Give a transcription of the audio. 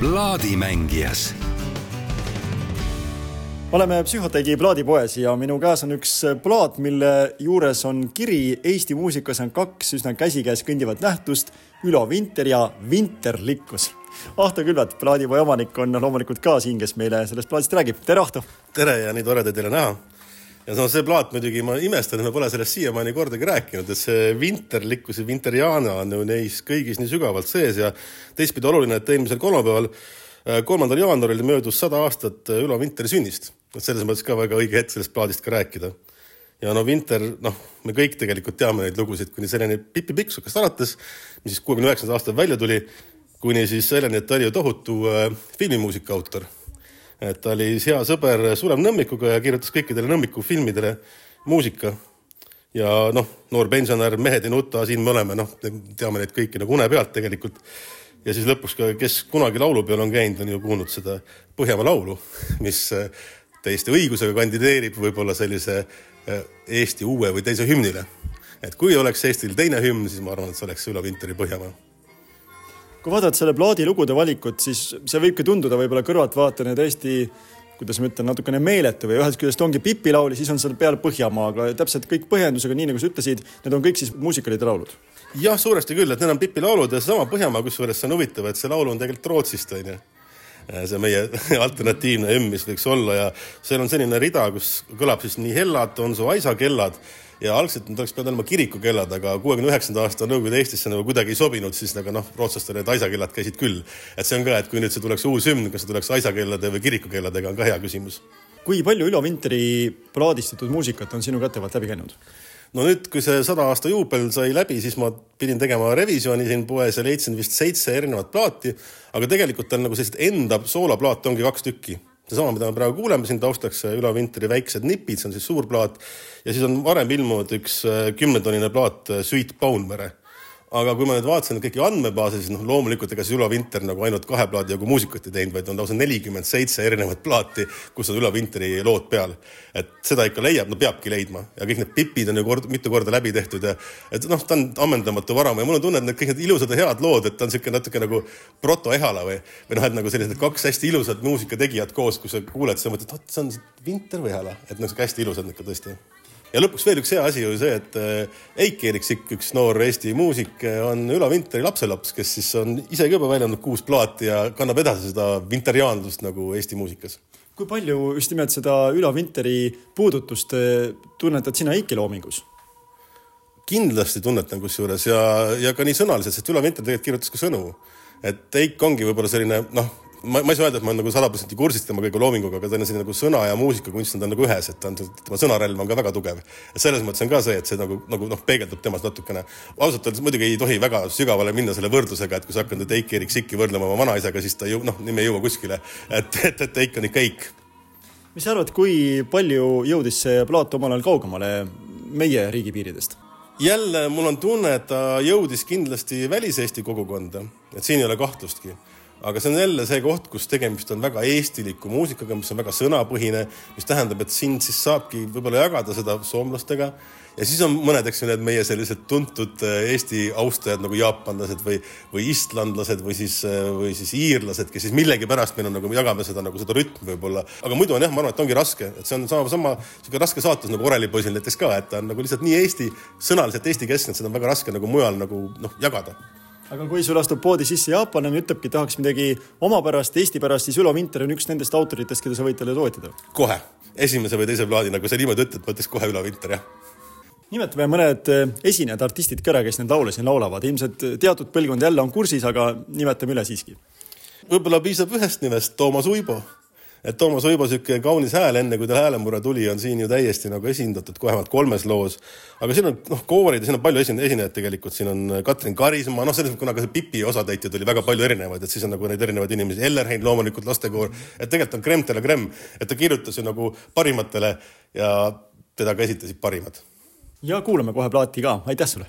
plaadimängijas oleme Psühhotegi plaadipoes ja minu käes on üks plaat, mille juures on kiri Eesti muusikas on kaks üsna käsikäes kõndivat nähtust, Ülo Vinter ja Vinterlikkus. Ahto Külvat, plaadipoi omanik, on loomulikult ka siin, kes meile sellest plaadist räägib. tere, Ahto! tere ja nii tore teid jälle näha ja no see plaat muidugi, ma imestan, et me pole sellest siiamaani kordagi rääkinud, et see vinterlikkus ja vinteriaana on ju neis kõigis nii sügavalt sees ja teistpidi oluline, et eelmisel kolmapäeval, äh, kolmandal jaanuaril möödus sada aastat äh, Ülo Vinteri sünnist. et selles mõttes ka väga õige hetk sellest plaadist ka rääkida. ja no Vinter, noh, me kõik tegelikult teame neid lugusid kuni selleni Pipi Pikksukast alates, mis siis kuuekümne üheksandal aastal välja tuli, kuni siis selleni, et ta oli ju tohutu äh, filmimuusika autor et ta oli hea sõber Sulev Nõmmikuga ja kirjutas kõikidele Nõmmiku filmidele muusika. ja noh, noor pensionär, Mehed ei nuta, siin me oleme, noh, teame neid kõiki nagu une pealt tegelikult. ja siis lõpuks ka, kes kunagi laulupeol on käinud, on ju kuulnud seda Põhjamaa laulu, mis äh, täiesti õigusega kandideerib võib-olla sellise äh, Eesti uue või teise hümnile. et kui oleks Eestil teine hümn, siis ma arvan, et see oleks Ülo Vinteri Põhjamaa kui vaadata selle plaadi lugude valikut, siis see võibki tunduda võib-olla kõrvaltvaatajana täiesti kuidas ma ütlen, natukene meeletu või ühest küljest ongi Pipi laul ja siis on seal peal Põhjamaa, aga täpselt kõik põhjendusega, nii nagu sa ütlesid, need on kõik siis muusikalid laulud. jah, suuresti küll, et need on Pipi laulud ja seesama Põhjamaa, kusjuures see on huvitav, et see laul on tegelikult Rootsist onju see meie alternatiivne M, mis võiks olla ja seal on selline rida, kus kõlab siis nii Hellad on su aisa kellad ja algselt nad oleks pidanud olema kirikukellad, aga kuuekümne üheksanda aasta Nõukogude Eestisse nagu kuidagi ei sobinud, siis aga noh, rootslastele need aisakellad käisid küll. et see on ka, et kui nüüd see tuleks uus hümn, kas see tuleks aisakellade või kirikukelladega, on ka hea küsimus. kui palju Ülo Vinteri plaadistatud muusikat on sinu kätte läbi käinud? no nüüd, kui see sada aasta juubel sai läbi, siis ma pidin tegema revisjoni siin poes ja leidsin vist seitse erinevat plaati, aga tegelikult on nagu selliseid enda soolaplaate ongi kaks tükki seesama, mida me praegu kuuleme siin taustaks, Ülo Vinteri Väiksed nipid, see on siis suur plaat ja siis on varem ilmunud üks äh, kümnetonine plaat äh, Sweet Paunvere aga kui ma nüüd vaatasin kõiki andmebaase, siis noh, loomulikult ega siis Ülo Vinter nagu ainult kahe plaadi jagu muusikat ei teinud, vaid on lausa nelikümmend seitse erinevat plaati, kus on Ülo Vinteri lood peal. et seda ikka leiab, no peabki leidma. Ja kõik need pipid on ju kord, mitu korda läbi tehtud ja et noh, ta on ammendamatu varam ja mul on tunne, et need kõik need ilusad ja head lood, et ta on niisugune natuke nagu proto Ehala või, või noh, et nagu sellised kaks hästi ilusat muusikategijat koos, kus sa kuuled, siis sa mõtled, oot, see on Vinter või Ehala, et noh, hästi ilusad ikka tõesti ja lõpuks veel üks hea asi oli see, et äh, Eiki Eriksik, üks noor Eesti muusik, äh, on Ülo Vinteri lapselaps, kes siis on isegi juba välja andnud kuus plaati ja kannab edasi seda vinteriaanlust nagu Eesti muusikas. kui palju just nimelt seda Ülo Vinteri puudutust äh, tunnetad sina Eiki loomingus? kindlasti tunnetan kusjuures ja, ja ka nii sõnaliselt, sest Ülo Vinter tegelikult kirjutas ka sõnu. et Eik ongi võib-olla selline noh ma, ma ei saa öelda, et ma olen nagu sada protsenti kursis tema kõige loominguga, aga ta on selline nagu sõna ja muusikakunst on ta nagu ühes, et ta on, tema sõnarelv on ka väga tugev. selles mõttes on ka see, et see nagu, nagu noh, peegeldub temas natukene. ausalt öeldes muidugi ei tohi väga sügavale minna selle võrdlusega, et kui sa hakkad nüüd Eiki Erik Sikki võrdlema oma vanaisaga, siis ta ju noh, nimi ei jõua kuskile. et, et, et Eik on ikka Eik. mis sa arvad, kui palju jõudis see plaat omal ajal kaugemale meie riigipiiridest? jälle mul on tunne, et ta jõudis kindlasti väliseesti kogukonda, et siin ei ole kahtlustki aga see on jälle see koht, kus tegemist on väga eestiliku muusikaga, mis on väga sõnapõhine, mis tähendab, et sind siis saabki võib-olla jagada seda soomlastega. ja siis on mõned, eks ju, need meie sellised tuntud äh, Eesti austajad nagu jaapanlased või, või istlandlased või siis, äh, või siis iirlased, kes siis millegipärast meil on nagu, jagame seda nagu seda rütmi võib-olla. aga muidu on jah, ma arvan, et ongi raske, et see on sama, sama sihuke raske saatus nagu Oreli poisil näiteks ka, et ta on nagu lihtsalt nii Eesti, sõnaliselt Eesti keskne, et seda on väga raske nagu mujal nagu noh, jagada aga kui sul astub poodi sisse jaapanlane, ütlebki, tahaks midagi omapärast, Eesti pärast, siis Ülo Vinter on üks nendest autoritest, keda sa võid talle toetada. kohe, esimese või teise plaadina, kui sa niimoodi ütled, ma ütleks kohe Ülo Vinter, jah nimetame mõned eh, esinejad, artistid ka ära, kes neid laule siin laulavad, ilmselt teatud põlvkond jälle on kursis, aga nimetame üle siiski. võib-olla piisab ühest nimest, Toomas Uibo et Toomas Uibo sihuke kaunis hääl, enne kui tal häälemurre tuli, on siin ju täiesti nagu esindatud, kohe vähemalt kolmes loos. aga siin on noh, koorid ja siin on palju esine-, esinejaid tegelikult, siin on Katrin Karismaa, noh, selles mõttes, kuna ka see Pipi osatäitjaid oli väga palju erinevaid, et siis on nagu neid erinevaid inimesi, Ellerheim loomulikult lastekoor, et tegelikult on Krem de la Krem, et ta kirjutas ju nagu parimatele ja teda ka esitasid parimad. ja kuulame kohe plaati ka, aitäh sulle.